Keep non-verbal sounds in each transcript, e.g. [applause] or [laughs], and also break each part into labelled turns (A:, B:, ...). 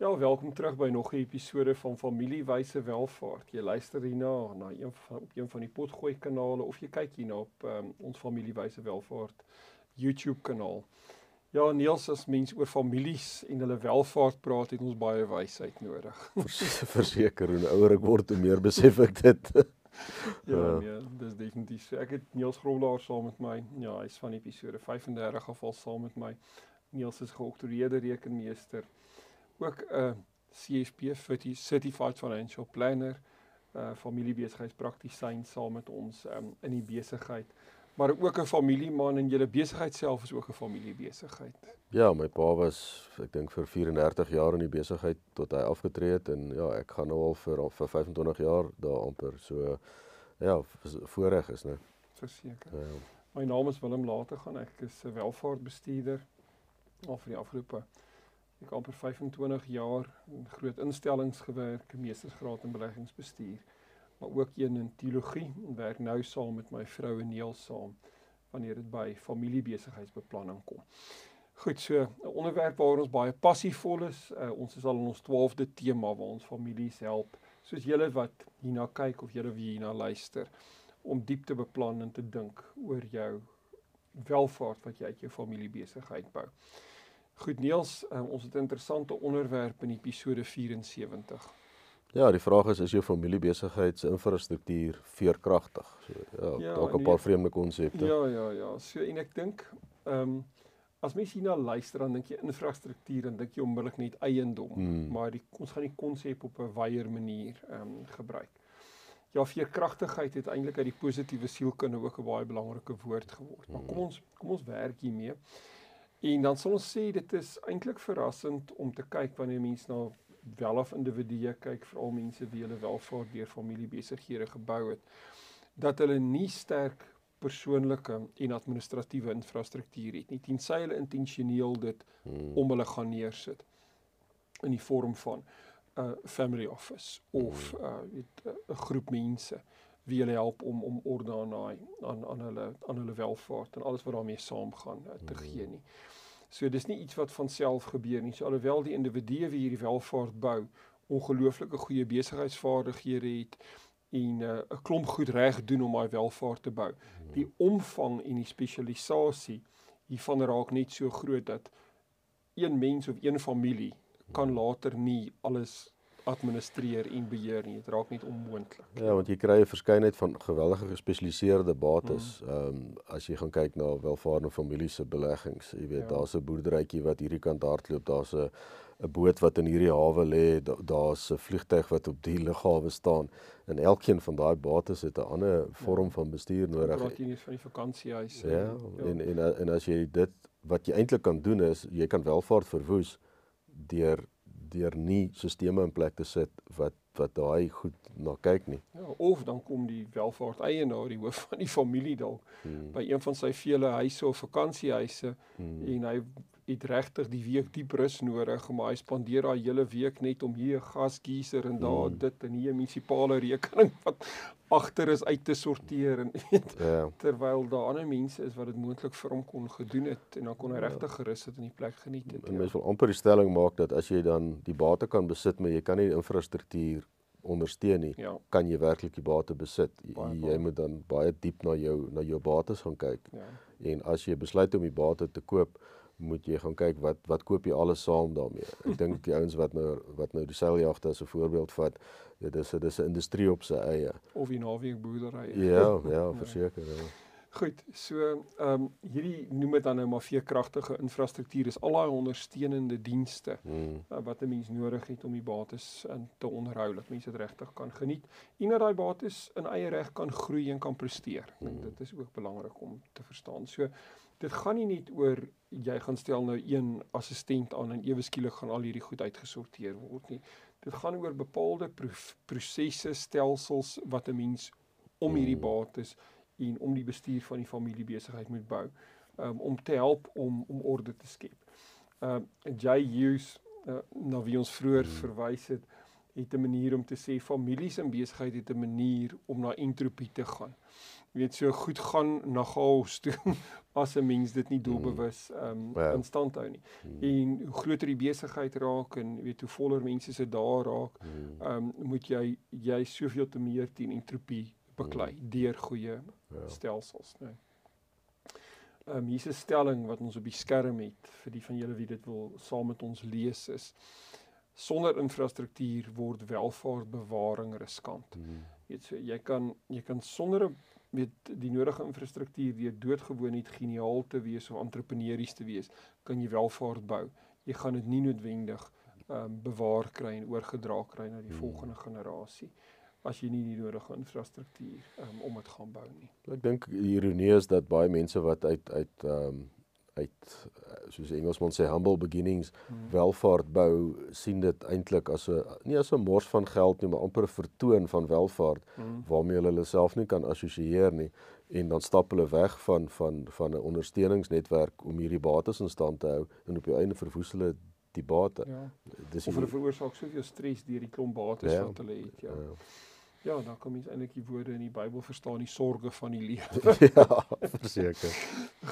A: Ja, welkom terug by nog 'n episode van Familiewyse Welvaart. Jy luister hierna na een van op een van die potgooi kanale of jy kyk hierna op um, ons Familiewyse Welvaart YouTube kanaal. Ja, Niels, as mense oor families en hulle welvaart praat, het ons baie wysheid nodig.
B: Verseker, hoe ouer ek word, hoe meer besef ek dit.
A: ja, nee, dis definitief. So. Ek het Niels Groblaar saam met my. Ja, hy's van episode 35 af al saam met my. Niels is geoktroeëerde rekenmeester ook 'n uh, CSP certified financial planner, uh familiebesigheidspraktisiën saam met ons um, in die besigheid, maar ook 'n familieman en julle besigheid self is ook 'n familiebesigheid.
B: Ja, my pa was ek dink vir 34 jaar in die besigheid tot hy afgetree het en ja, ek gaan nou al vir vir 25 jaar daar amper so ja, voorreg is, né?
A: Verseker. Ja. My naam is Willem Later gaan ek is 'n welvaartbestuurder al vir die afgelope Ek amper 25 jaar in groot instellings gewerk, meestersgraad in beleggingsbestuur, maar ook een in teologie en werk nou saam met my vrou Neel saam wanneer dit by familiebesigheidsbeplanning kom. Goed, so 'n onderwerp waaroor ons baie passievol is. Uh, ons is al in ons 12de tema waar ons families help, soos julle wat hierna kyk of julle wie hierna luister, om diep te beplan en te dink oor jou welvaart wat jy uit jou familiebesigheid bou. Goed Niels, um, ons het 'n interessante onderwerp in episode 74.
B: Ja, die vraag is is jou familiebesighidsinfrastruktuur veerkragtig? So ja, ja dalk 'n nee, paar vreemde konsepte.
A: Ja, ja, ja. So en ek dink ehm um, as mens hierna luister dan dink jy infrastruktuur en dink jy onmiddellik net eiendom, hmm. maar die ons gaan die konsep op 'n wyeer manier ehm um, gebruik. Ja, veerkragtigheid het eintlik uit die positiewe sielkunde ook 'n baie belangrike woord geword. Maar kom hmm. ons kom ons werk hiermee. En dan sal ons sê dit is eintlik verrassend om te kyk wanneer mense na welof individue kyk, veral mense wie hulle welvaart deur familiebesighede gebou het, dat hulle nie sterk persoonlike en administratiewe infrastruktuur het nie. Tensy hulle intentioneel dit hmm. om hulle gaan neersit in die vorm van 'n uh, family office of 'n hmm. uh, uh, groep mense wie hulle help om om orde aan daai aan aan hulle aan hulle welvaart en alles wat daarmee saamgaan uh, te gee nie. So dis nie iets wat van self gebeur nie. So alhoewel die individue wie hierdie welvaart bou ongelooflike goeie besigheidsvaardighede het en 'n uh, klomp goed reg doen om daai welvaart te bou. Die omvang en die spesialisasie hiervan raak net so groot dat een mens of een familie kan later nie alles administreer en beheer nie. Dit raak net onmoontlik.
B: Ja, want jy kry 'n verskeidenheid van geweldige gespesialiseerde bates. Hmm. Ehm mm. um, as jy gaan kyk na welvarende families se beleggings, jy weet, ja. daar's 'n boerderytjie wat hierdie kant hardloop, daar's 'n 'n boot wat in hierdie hawe lê, daar's 'n vliegtyg wat op die lughawe staan. En elkeen van daai bates het 'n ander vorm ja. van bestuur nodig.
A: Praat jy nie van die vakansiehuis
B: ja, ja, en en en as jy dit wat jy eintlik kan doen is jy kan welvaart verwoes deur deur nie sisteme in plek te sit wat wat daai goed na kyk nie.
A: Ja, of dan kom die welvaart eienaar, die hoof van die familie dalk hmm. by een van sy vele huise of vakansiehuise hmm. en hy het regtig die week diep rus nodig, maar hy spandeer daai hele week net om hier gasgeyser en daar hmm. dit en hier 'n munisipale rekening wat agter is uit te sorteer en [laughs] weet ja. terwyl daar ander mense is wat dit moontlik vir hom kon gedoen het en dan kon hy ja. regtig gerus sit in die plek geniet het.
B: Ja. Mense wil amper die stelling maak dat as jy dan die bate kan besit, maar jy kan nie infrastruktuur ondersteun nie, ja. kan jy werklik die bate besit. Baie jy baie. moet dan baie diep na jou na jou bates gaan kyk. Ja. En as jy besluit om die bate te koop, moet jy gaan kyk wat wat koop jy alles saam daarmee. Ek [laughs] dink die ouens wat nou wat nou die seiljagte as 'n voorbeeld vat, dit is dit is 'n industrie op sy eie.
A: Of die naweek boerdery. [laughs]
B: Ja, ja, verseker. Ja.
A: Goed, so ehm um, hierdie noem dit dan nou maar veerkragtige infrastruktuur is al daai ondersteunende dienste hmm. uh, wat 'n mens nodig het om die bates in te onderhou dat mense dit regtig kan geniet en dat daai bates in eie reg kan groei en kan presteer. Hmm. Dit is ook belangrik om te verstaan. So dit gaan nie net oor jy gaan stel nou een assistent aan en ewe skielik gaan al hierdie goed uitgesorteer word nie. Dit gaan oor bepaalde prosesse, stelsels wat 'n mens om hierdie hmm. bates en om die bestuur van die familiebesigheid moet bou um, om te help om om orde te skep. Ehm uh, Jay Hughes uh, na wie ons vroeër hmm. verwys het, het 'n manier om te sê families en besigheid het 'n manier om na entropie te gaan. Jy weet so goed gaan na chaos toe [laughs] as 'n mens dit nie doelbewus ehm um, ja. in stand hou nie. Hmm. En hoe groter die besigheid raak en jy weet hoe voller mense se daar raak, ehm um, moet jy jy soveel te meer teen entropie beklei hmm. deur goeie ja. stelsels, né? Nee. Ehm um, hier's 'n stelling wat ons op die skerm het vir die van julle wie dit wil saam met ons lees is sonder infrastruktuur word welvaart bewaring riskant. Mm -hmm. Weet so jy kan jy kan sonder 'n met die nodige infrastruktuur weer doodgewoon net geniaal te wees of entrepreneurs te wees, kan jy welvaart bou. Jy gaan dit nie noodwendig ehm um, bewaar kry en oorgedra kry na die mm. volgende generasie as jy nie die nodige infrastruktuur um, om dit gaan bou nie.
B: Ek dink die ironie is dat baie mense wat uit uit ehm um, uit soos Engelsman sê humble beginnings hmm. welvaart bou sien dit eintlik as 'n nie as 'n mors van geld nie maar amper 'n vertoon van welvaart hmm. waarmee hulle hulle self nie kan assosieer nie en dan stap hulle weg van van van 'n ondersteuningsnetwerk om hierdie bates in stand te hou en op die einde verwoes hulle die bate. Ja.
A: Dis of hulle veroorsaak soveel stres deur die klomp bates ja. wat hulle het, ja. ja. Ja, dan kom jy eintlik die woorde in die Bybel verstaan die sorges van die lewe. [laughs]
B: ja, verseker.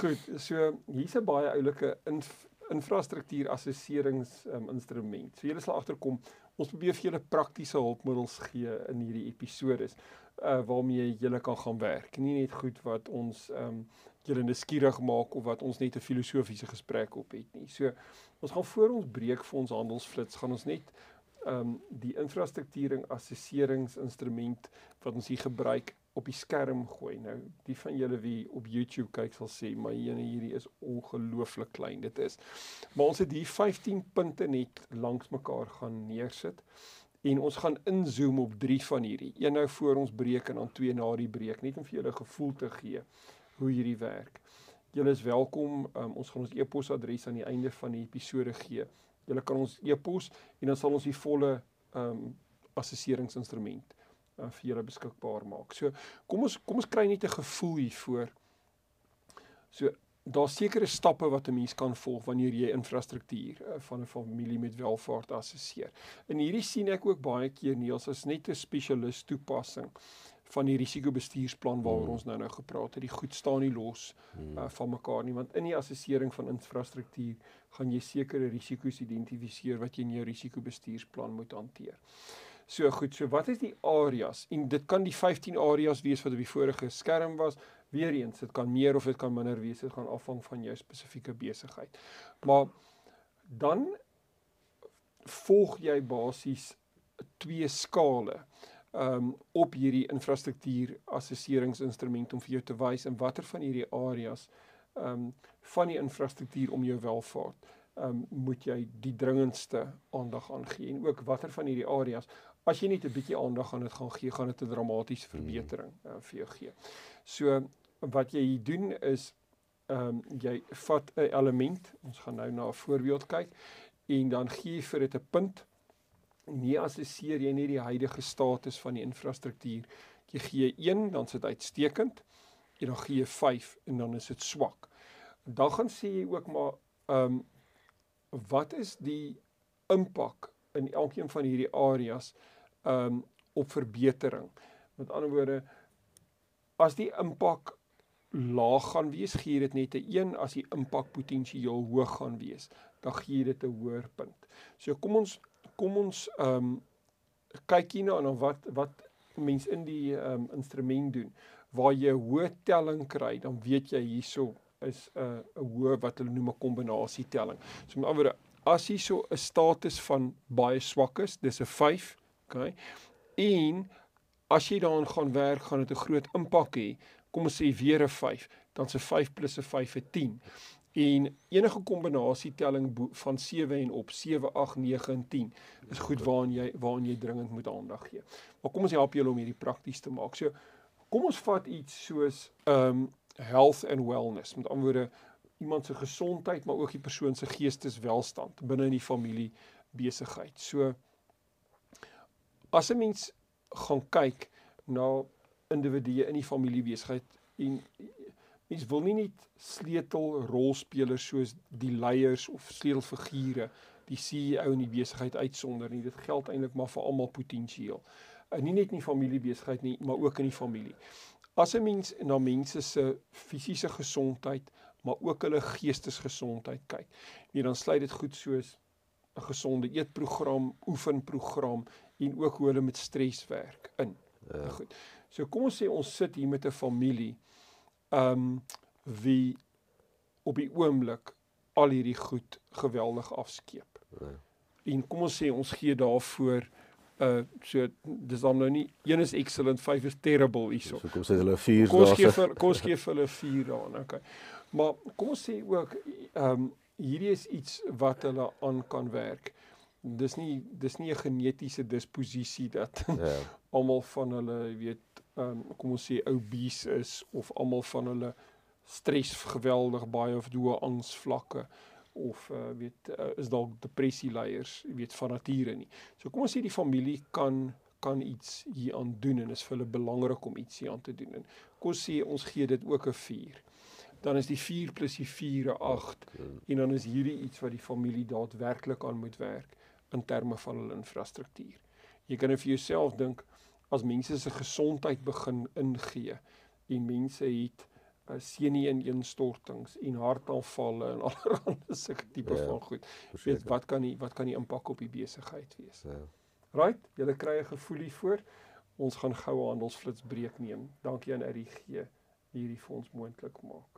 A: Goed, so hier's 'n baie oulike inf infrastruktuur assesserings um, instrument. So julle sal agterkom, ons probeer vir julle praktiese hulpmiddels gee in hierdie episode uh waarmee julle kan gaan werk. Nie net goed wat ons um julle nuuskierig maak of wat ons net 'n filosofiese gesprek op het nie. So ons gaan voor ons breek vir ons handelsflits gaan ons net ehm um, die infrastruktuur assesseringsinstrument wat ons hier gebruik op die skerm gooi. Nou, die van julle wie op YouTube kyk sal sê, maar hierne hierdie is ongelooflik klein. Dit is. Maar ons het hier 15 punte net langs mekaar gaan neersit en ons gaan inzoom op 3 van hierdie. Een nou voor ons breek en dan twee na die breek, net om vir julle gevoel te gee hoe hierdie werk. Julle is welkom. Um, ons gaan ons e-posadres aan die einde van die episode gee. Julle kan ons e-pos en dan sal ons die volle ehm um, assesseringsinstrument uh, vir julle beskikbaar maak. So kom ons kom ons kry net 'n gevoel hiervoor. So daar's sekere stappe wat 'n mens kan volg wanneer jy infrastruktuur uh, van 'n familie met welvaart assesseer. En hierdie sien ek ook baie keer nie as net 'n spesialis toepassing van die risikobestuursplan waaroor hmm. ons nou nou gepraat het. Die goed staan nie los hmm. uh, van mekaar nie want in die assessering van infrastruktuur gaan jy sekere risiko's identifiseer wat jy in jou risikobestuursplan moet hanteer. So goed, so wat is die areas? En dit kan die 15 areas wees wat op die vorige skerm was. Weereens, dit kan meer of dit kan minder wees. Dit gaan afhang van jou spesifieke besigheid. Maar dan volg jy basies twee skale um op hierdie infrastruktuur assesseringsinstrument om vir jou te wys in watter van hierdie areas um van die infrastruktuur om jou welvaart um moet jy die dringendste aandag aan gee en ook watter van hierdie areas as jy net 'n bietjie aandag aan dit gaan gee gaan dit 'n dramatiese verbetering uh, vir jou gee. So wat jy hier doen is um jy vat 'n element ons gaan nou na 'n voorbeeld kyk en dan gee jy vir dit 'n punt nie assesseer jy nie die huidige status van die infrastruktuur. Jy gee 1, dan sit uitstekend. En dan gee jy 5 en dan is dit swak. Dan gaan sê jy ook maar ehm um, wat is die impak in elkeen van hierdie areas ehm um, op verbetering. Met ander woorde as die impak laag gaan wees, gee dit net 'n 1 as die impak potensieel hoog gaan wees, dan gee dit 'n hoër punt. So kom ons kom ons ehm um, kyk hier na wat wat mense in die ehm um, instrument doen waar jy hoë telling kry dan weet jy hierso is 'n uh, 'n hoë wat hulle noem 'n kombinasie telling. So met ander woorde as hier so 'n status van baie swak is, dis 'n 5, okay? En as jy daaraan gaan werk, gaan dit 'n groot impak hê. Kom ons sê weer 'n 5, dan se 5 plus 'n 5 is 10. En enige kombinasie telling van 7 en op 7 8 9 en 10 is goed waaraan jy waaraan jy dringend moet aandag gee. Maar kom ons help julle om hierdie prakties te maak. So kom ons vat iets soos um, health and wellness. Met ander woorde iemand se gesondheid, maar ook die persoon se geesteswelstand binne in die familie besigheid. So as 'n mens gaan kyk na individue in die familie besigheid en mens wil nie net sleutelrolspelers soos die leiers of sleutelfigure die CEO in die besigheid uitsonder nie. Dit geld eintlik maar vir almal potensieel. En nie net in die familiebesigheid nie, maar ook in die familie. As 'n mens na mense se fisiese gesondheid, maar ook hulle geestesgesondheid kyk, nee, dan sluit dit goed soos 'n gesonde eetprogram, oefenprogram en ook hoe hulle met stres werk in. Ja. Goed. So kom ons sê ons sit hier met 'n familie ehm um, wie op die oomblik al hierdie goed geweldig afskeep. Ja. En kom ons sê ons gee daarvoor uh so dis dan nou nie een is excellent, 5 is terrible hierso.
B: So kom sê hulle 4
A: daar. Kom gee vir kom gee vir hulle 4 daar, okay. Maar kom ons sê ook ehm um, hierdie is iets wat hulle aan kan werk. Dis nie dis nie 'n genetiese disposisie dat ja. [laughs] almal van hulle weet ehm um, kom ons sê obese is of almal van hulle stres geweldig baie of doe angsvlakke of uh, weet uh, is dalk depressie leiers weet van nature nie. So kom ons sê die familie kan kan iets hier aan doen en is vir hulle belangrik om iets hier aan te doen. En kom ons sê ons gee dit ook 'n 4. Dan is die 4 plus die 4 8 en dan is hierdie iets wat die familie daadwerklik aan moet werk in terme van hulle infrastruktuur. Jy kan vir jouself dink as mense se gesondheid begin ingee en mense het uh, senuweeinstortings en hartaanvalle en [laughs] allerlei sulke tipe ja, van goed. Weet wat kan die wat kan die impak op die besigheid wees? Ja. Right? Julle kry 'n gevoel hiervoor. Ons gaan goue handelsflits breek neem. Dankie aan RGG hierdie vir ons moontlik maak.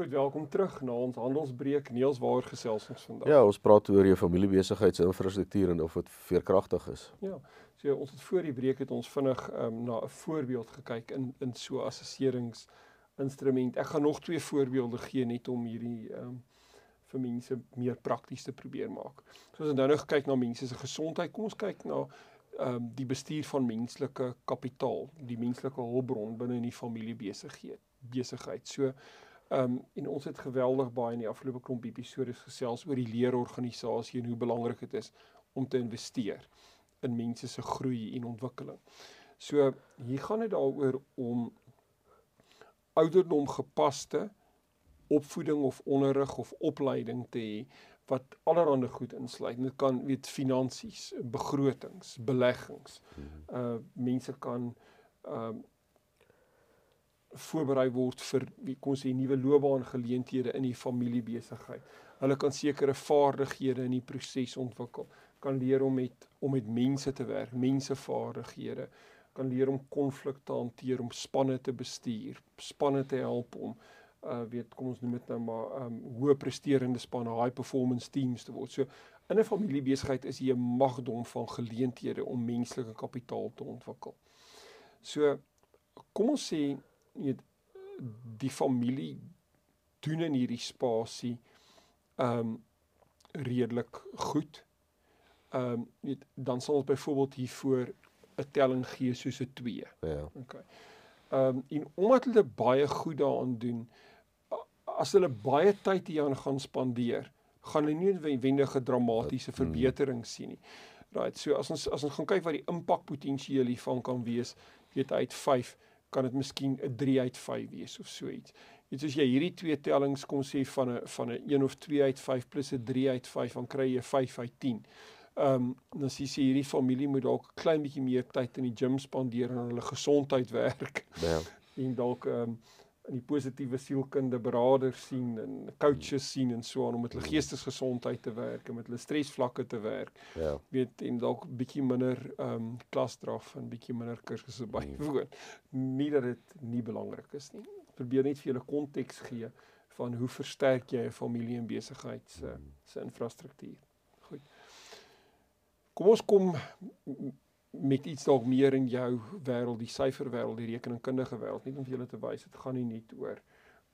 A: Goed, welkom terug na ons handelsbreek. Niels, waaroor gesels ons vandag?
B: Ja, ons praat oor jou familiebesighidsinfrastruktuur en of dit veerkragtig is.
A: Ja. So ons het voor die breek het ons vinnig um, na 'n voorbeeld gekyk in in so assesserings instrument. Ek gaan nog twee voorbeelde gee net om hierdie ehm um, vir mense meer prakties te probeer maak. So as ons nou nou kyk na mense se gesondheid, kom ons kyk na ehm um, die bestuur van menslike kapitaal, die menslike hulpbron binne in die familiebesigheid, besigheid. So Ehm um, en ons het geweldig baie in die afgelope klomp episode gesels oor die leerorganisasie en hoe belangrik dit is om te investeer in mense se groei en ontwikkeling. So hier gaan dit daaroor om ouderdom gepaste opvoeding of onderrig of opleiding te hê wat allerhande goed insluit. Dit kan weet finansies, begrotings, beleggings. Uh mense kan ehm uh, voorberei word vir wie kon sê nuwe loopbaangeleenthede in die familiebesigheid. Hulle kan sekere vaardighede in die proses ontwikkel. Kan leer om met om met mense te werk, mensevaardighede. Kan leer om konflikte te hanteer, om spanne te bestuur, spanne te help om uh weet kom ons noem dit nou maar um hoë presterende spanne, high performance teams te word. So in 'n familiebesigheid is jy 'n magdom van geleenthede om menslike kapitaal te ontwikkel. So kom ons sê weet die familie doen in hierdie spasie ehm um, redelik goed. Ehm um, weet dan sal ons byvoorbeeld hiervoor 'n telling gee soos 'n 2.
B: Ja.
A: Okay. Ehm um, en omdat hulle baie goed daaraan doen as hulle baie tyd hieraan gaan spandeer, gaan hulle nie noodwendige dramatiese mm. verbetering sien nie. Right, so as ons as ons gaan kyk wat die impakpotensiaal hiervan kan wees, weet uit 5 kan dit miskien 'n 3 uit 5 wees of so iets. Dit as jy hierdie twee tellings kom sê van 'n van 'n 1 of 2 uit 5 plus 'n 3 uit 5 dan kry jy 5 uit 10. Ehm um, dan sê jy hierdie familie moet dalk 'n klein bietjie meer tyd in die gim spandeer en aan hulle gesondheid [laughs] werk. Ja. en dalk ehm um, in die positiewe sielkunde beraders sien en coaches sien en so aan om met hulle geestesgesondheid te werk en met hulle stresvlakke te werk. Ja. Weet en dalk bietjie minder ehm um, klasdraf en bietjie minder kursusse bywoon. Nie dat dit nie belangrik is nie. Probeer net vir julle konteks gee van hoe versterk jy 'n familie en besigheid se hmm. se infrastruktuur. Goed. Kom ons kom met iets dalk meer in jou wêreld, die syferwêreld, die rekenkundige wêreld, nie om vir julle te wys dit gaan nie net oor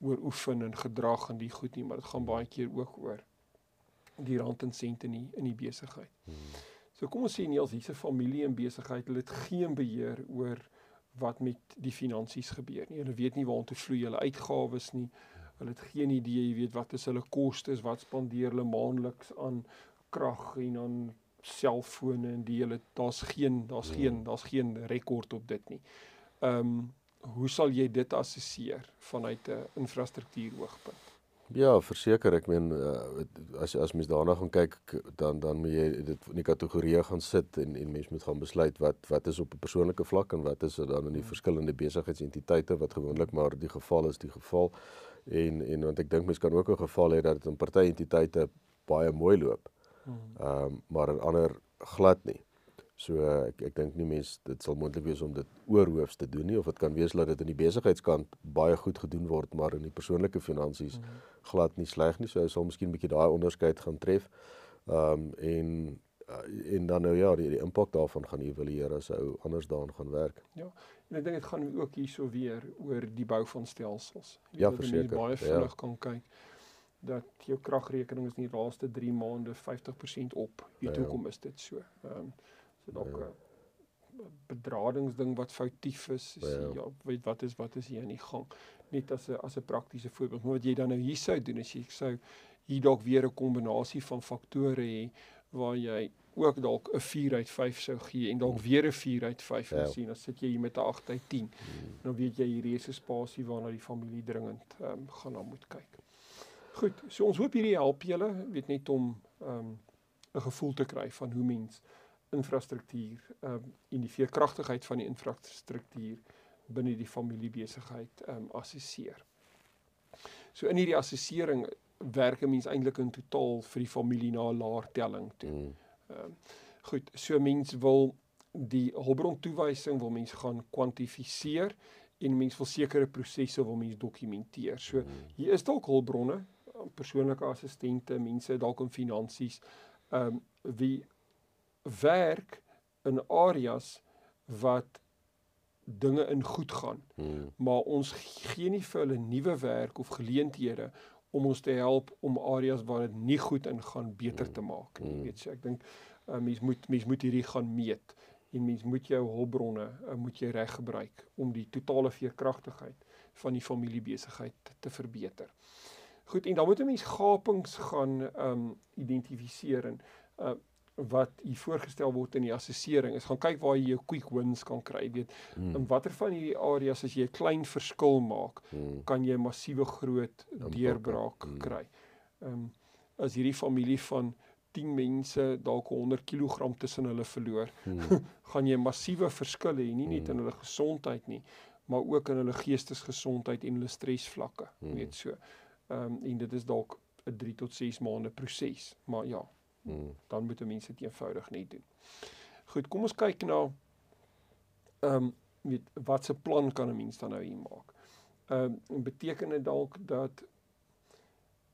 A: oor oefen en gedrag en die goed nie, maar dit gaan baie keer ook oor die rand en sente in die, in die besigheid. Hmm. So kom ons sê nie as hierse familie en besigheid, hulle het geen beheer oor wat met die finansies gebeur nie. Hulle weet nie waartoe vloei hulle uitgawes nie. Hulle het geen idee, jy weet, wat is hulle kostes, wat spandeer hulle maandeliks aan krag en aan selfone en die hulle daar's geen daar's geen hmm. daar's geen rekord op dit nie. Ehm um, hoe sal jy dit assesseer vanuit 'n infrastruktuur oogpunt?
B: Ja, verseker, ek meen uh, as as mens daarna gaan kyk dan dan moet jy dit in die kategorieë gaan sit en en mens moet gaan besluit wat wat is op 'n persoonlike vlak en wat is dan in die hmm. verskillende besigheidsentiteite wat gewoonlik maar die geval is die geval en en want ek dink mens kan ook 'n geval hê dat dit in party entiteite baie mooi loop. Hmm. Ehm um, maar in ander glad nie. So ek ek dink nie mense dit sal moontlik wees om dit oorhoofs te doen nie of dit kan wees dat dit in die besigheidskant baie goed gedoen word maar in die persoonlike finansies mm glad nie sleg nie. So hy sal miskien 'n bietjie daai onderskeid gaan tref. Ehm um, en uh, en dan nou ja, die, die impak daarvan gaan evalueer as hy anders daaraan gaan werk.
A: Ja. En ek dink dit gaan ook hierso weer oor die bou van stelsels.
B: Ja, verseker.
A: Baie vinnig ja. kan kyk dat jou kragrekening is in die laaste 3 maande 50% op. Weet ja, hoekom is dit so? Ehm um, so dalk 'n ja. bedradingsding wat foutief is. is ja. ja, weet wat is wat is hier in die gang. Net as 'n as 'n praktiese voorbeeld. Maar wat jy dan nou hier sou doen as jy sou hier dalk weer 'n kombinasie van faktore hê waar jy ook dalk 'n 4 uit 5 sou gee en dalk weer 'n 4 uit 5 ja. sien, dan sit jy hier met 'n 8 uit 10. Hmm. Dan weet jy hierdie is 'n spasie waarna die familie dringend um, gaan na moet kyk. Goed, so ons hoop hierdie help julle, weet net om um, 'n gevoel te kry van hoe mens infrastruktuur ehm um, en die veerkragtigheid van die infrastruktuur binne die familiebesigheid ehm um, assesseer. So in hierdie assessering werk 'n mens eintlik in totaal vir die familie na 'n laer telling toe. Mm. Ehm um, goed, so mens wil die hulpbron toewysing wil mens gaan kwantifiseer en mens wil sekere prosesse wil mens dokumenteer. So mm. hier is dalk hulpbronne, persoonlike assistente, mense dalk in finansies, ehm um, wie werk in areas wat dinge in goed gaan. Hmm. Maar ons gee nie vir hulle nuwe werk of geleenthede om ons te help om areas waar dit nie goed ingaan beter te maak nie. Jy hmm. weet so ek dink uh, mens moet mens moet hierdie gaan meet en mens moet jou hulpbronne uh, moet jy reg gebruik om die totale veerkragtigheid van die familiebesigheid te verbeter. Goed en dan moet 'n mens gapings gaan ehm um, identifiseer en uh, wat hier voorgestel word in die assessering is gaan kyk waar jy jou quick wins kan kry weet hmm. in watter van hierdie areas as jy 'n klein verskil maak hmm. kan jy massiewe groot deurbraak hmm. kry. Ehm um, as hierdie familie van 10 mense dalk 100 kg tussen hulle verloor hmm. [laughs] gaan jy massiewe verskille hê nie net hmm. in hulle gesondheid nie maar ook in hulle geestesgesondheid en hulle stresvlakke hmm. weet so. Ehm um, en dit is dalk 'n 3 tot 6 maande proses maar ja Hmm. Dan moet mense dit eenvoudig net doen. Goed, kom ons kyk na ehm um, weet wat se plan kan 'n mens dan nou hier maak. Ehm um, beteken dit dalk dat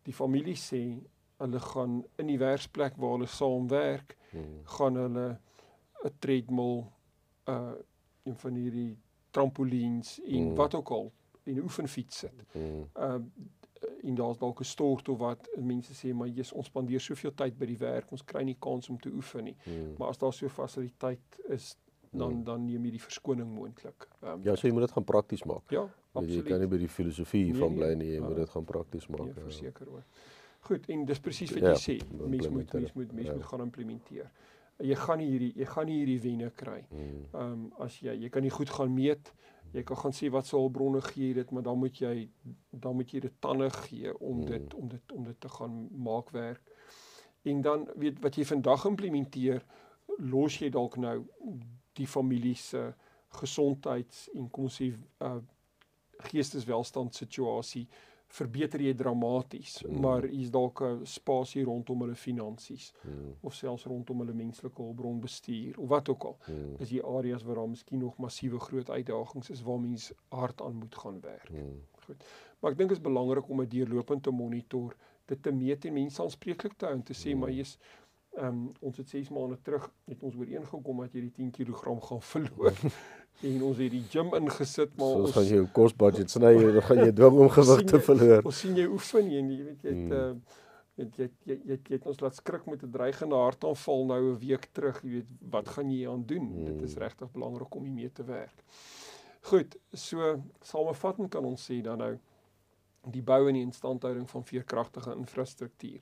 A: die familie sê hulle gaan in die werksplek waar hulle saamwerk, hmm. gaan hulle 'n treadmill uh een van hierdie trampolines en hmm. wat ook al en oefenfiets sit. Ehm uh, en daar's dalk 'n stort of wat mense sê maar jy's ons spandeer soveel tyd by die werk ons kry nie kans om te oefen nie. Hmm. maar as daar so fasiliteit is dan hmm. dan neem jy die verskoning moontlik.
B: Um, ja so jy moet dit gaan prakties maak. Ja absoluut jy kan nie by die filosofie nee, van bly nie jy ja, moet dit gaan prakties maak nee,
A: ja. verseker hoor. Goed en dis presies wat jy ja, sê mense moet mense moet mense ja. moet gaan implementeer. Jy gaan nie hierdie jy gaan nie hierdie wenne kry. Hmm. ehm um, as jy jy kan nie goed gaan meet jy kan gaan sê wat se hulpbronne gee dit, maar dan moet jy dan moet jy dit tande gee om hmm. dit om dit om dit te gaan maak werk. En dan weet wat jy vandag implementeer, los jy dalk nou die familie se gesondheids en kom ons sê uh geesteswelstand situasie verbeter jy dramaties, mm. maar hier's dalk 'n spasie rondom hulle finansies mm. of selfs rondom hulle menslike hulpbronbestuur of wat ook al. Mm. Is die areas waar daar miskien nog massiewe groot uitdagings is waar mense hard aan moet gaan werk. Mm. Goed. Maar ek dink dit is belangrik om dit deurlopend te monitor, dit te meet en mense aanspreeklik te hou en te sê mm. maar jy's Ehm um, ons het 6 maande terug het ons ooreengekom dat jy die 10 kg gaan verloor. [laughs] en ons het die gym ingesit maar
B: so,
A: ons
B: gaan jy jou kos budget sny en dan gaan jy dwing om gewig te verloor.
A: Ons sien jy oefen en jy weet jy het hmm. uh, weet jy jy jy jy het ons laat skrik met 'n dreigende hartaanval nou 'n week terug, jy weet wat gaan jy aan doen? Hmm. Dit is regtig belangrik om hiermee te werk. Goed, so samevattend kan ons sê dan nou die bou en die instandhouding van veerkragtige infrastruktuur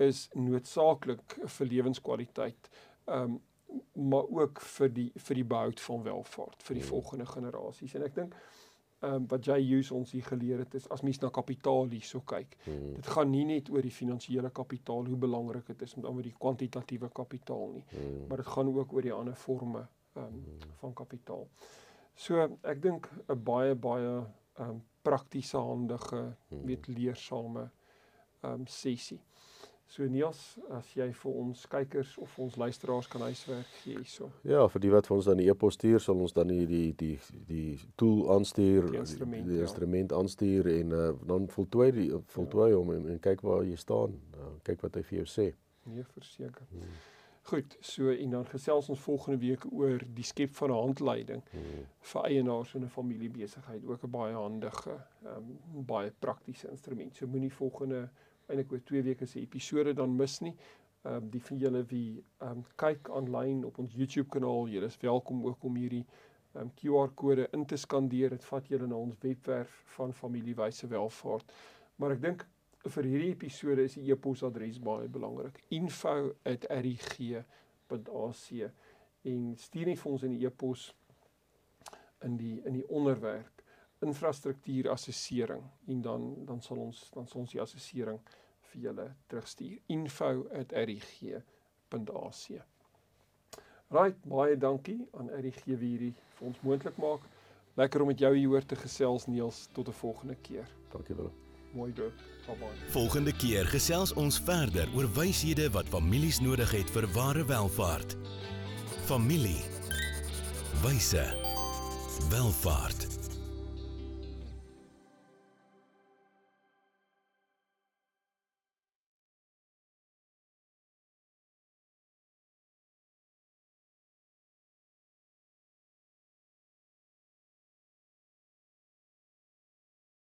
A: is noodsaaklik vir lewenskwaliteit. Ehm um, maar ook vir die vir die behoud van welvaart vir die hmm. volgende generasies. En ek dink ehm um, wat jy use ons hier geleer het is as mens na kapitaal hierso kyk. Hmm. Dit gaan nie net oor die finansiële kapitaal hoe belangrik dit is met oor die kwantitatiewe kapitaal nie, hmm. maar dit gaan ook oor die ander forme ehm um, van kapitaal. So ek dink 'n baie baie ehm um, praktiese handige hmm. weet leersame ehm um, sessie. So Niels, as jy vir ons kykers of ons luisteraars kan huiswerk gee hierso.
B: Ja, vir die wat vir ons dan die e-pos stuur, sal ons dan die die die die tool aanstuur, die instrument, die, die ja. instrument aanstuur en uh, dan voltooi die voltooi ja. hom en, en kyk waar jy staan. Uh, kyk wat hy vir jou sê.
A: Nee, verseker. Hmm. Goed, so en dan gesels ons volgende week oor die skep van 'n handleiding hmm. vir eienaars in 'n familiebesigheid, ook 'n baie handige, um, baie praktiese instrument. So moenie volgende eintlik oor 2 weke se episode dan mis nie. Ehm um, die van julle wie ehm um, kyk aanlyn op ons YouTube kanaal, julle is welkom ook om hierdie ehm um, QR kode in te skandeer. Dit vat julle na ons webwerf van Familiewyse Welvaart. Maar ek dink vir hierdie episode is die e-posadres baie belangrik. info@rig.ac en stuur net vir ons in die e-pos in die in die onderwerp infrastruktuur assessering en dan dan sal ons dan sal ons die assessering vir julle terugstuur info@rig.ac. Right, baie dankie aan RIG wie hierdie vir ons moontlik maak. Lekker om met jou hier hoor te gesels Niels tot 'n volgende keer.
B: Dankie wel.
A: Mooi doop. Bye.
C: Volgende keer gesels ons verder oor wyshede wat families nodig het vir ware welvaart. Familie. Wyse. Welvaart.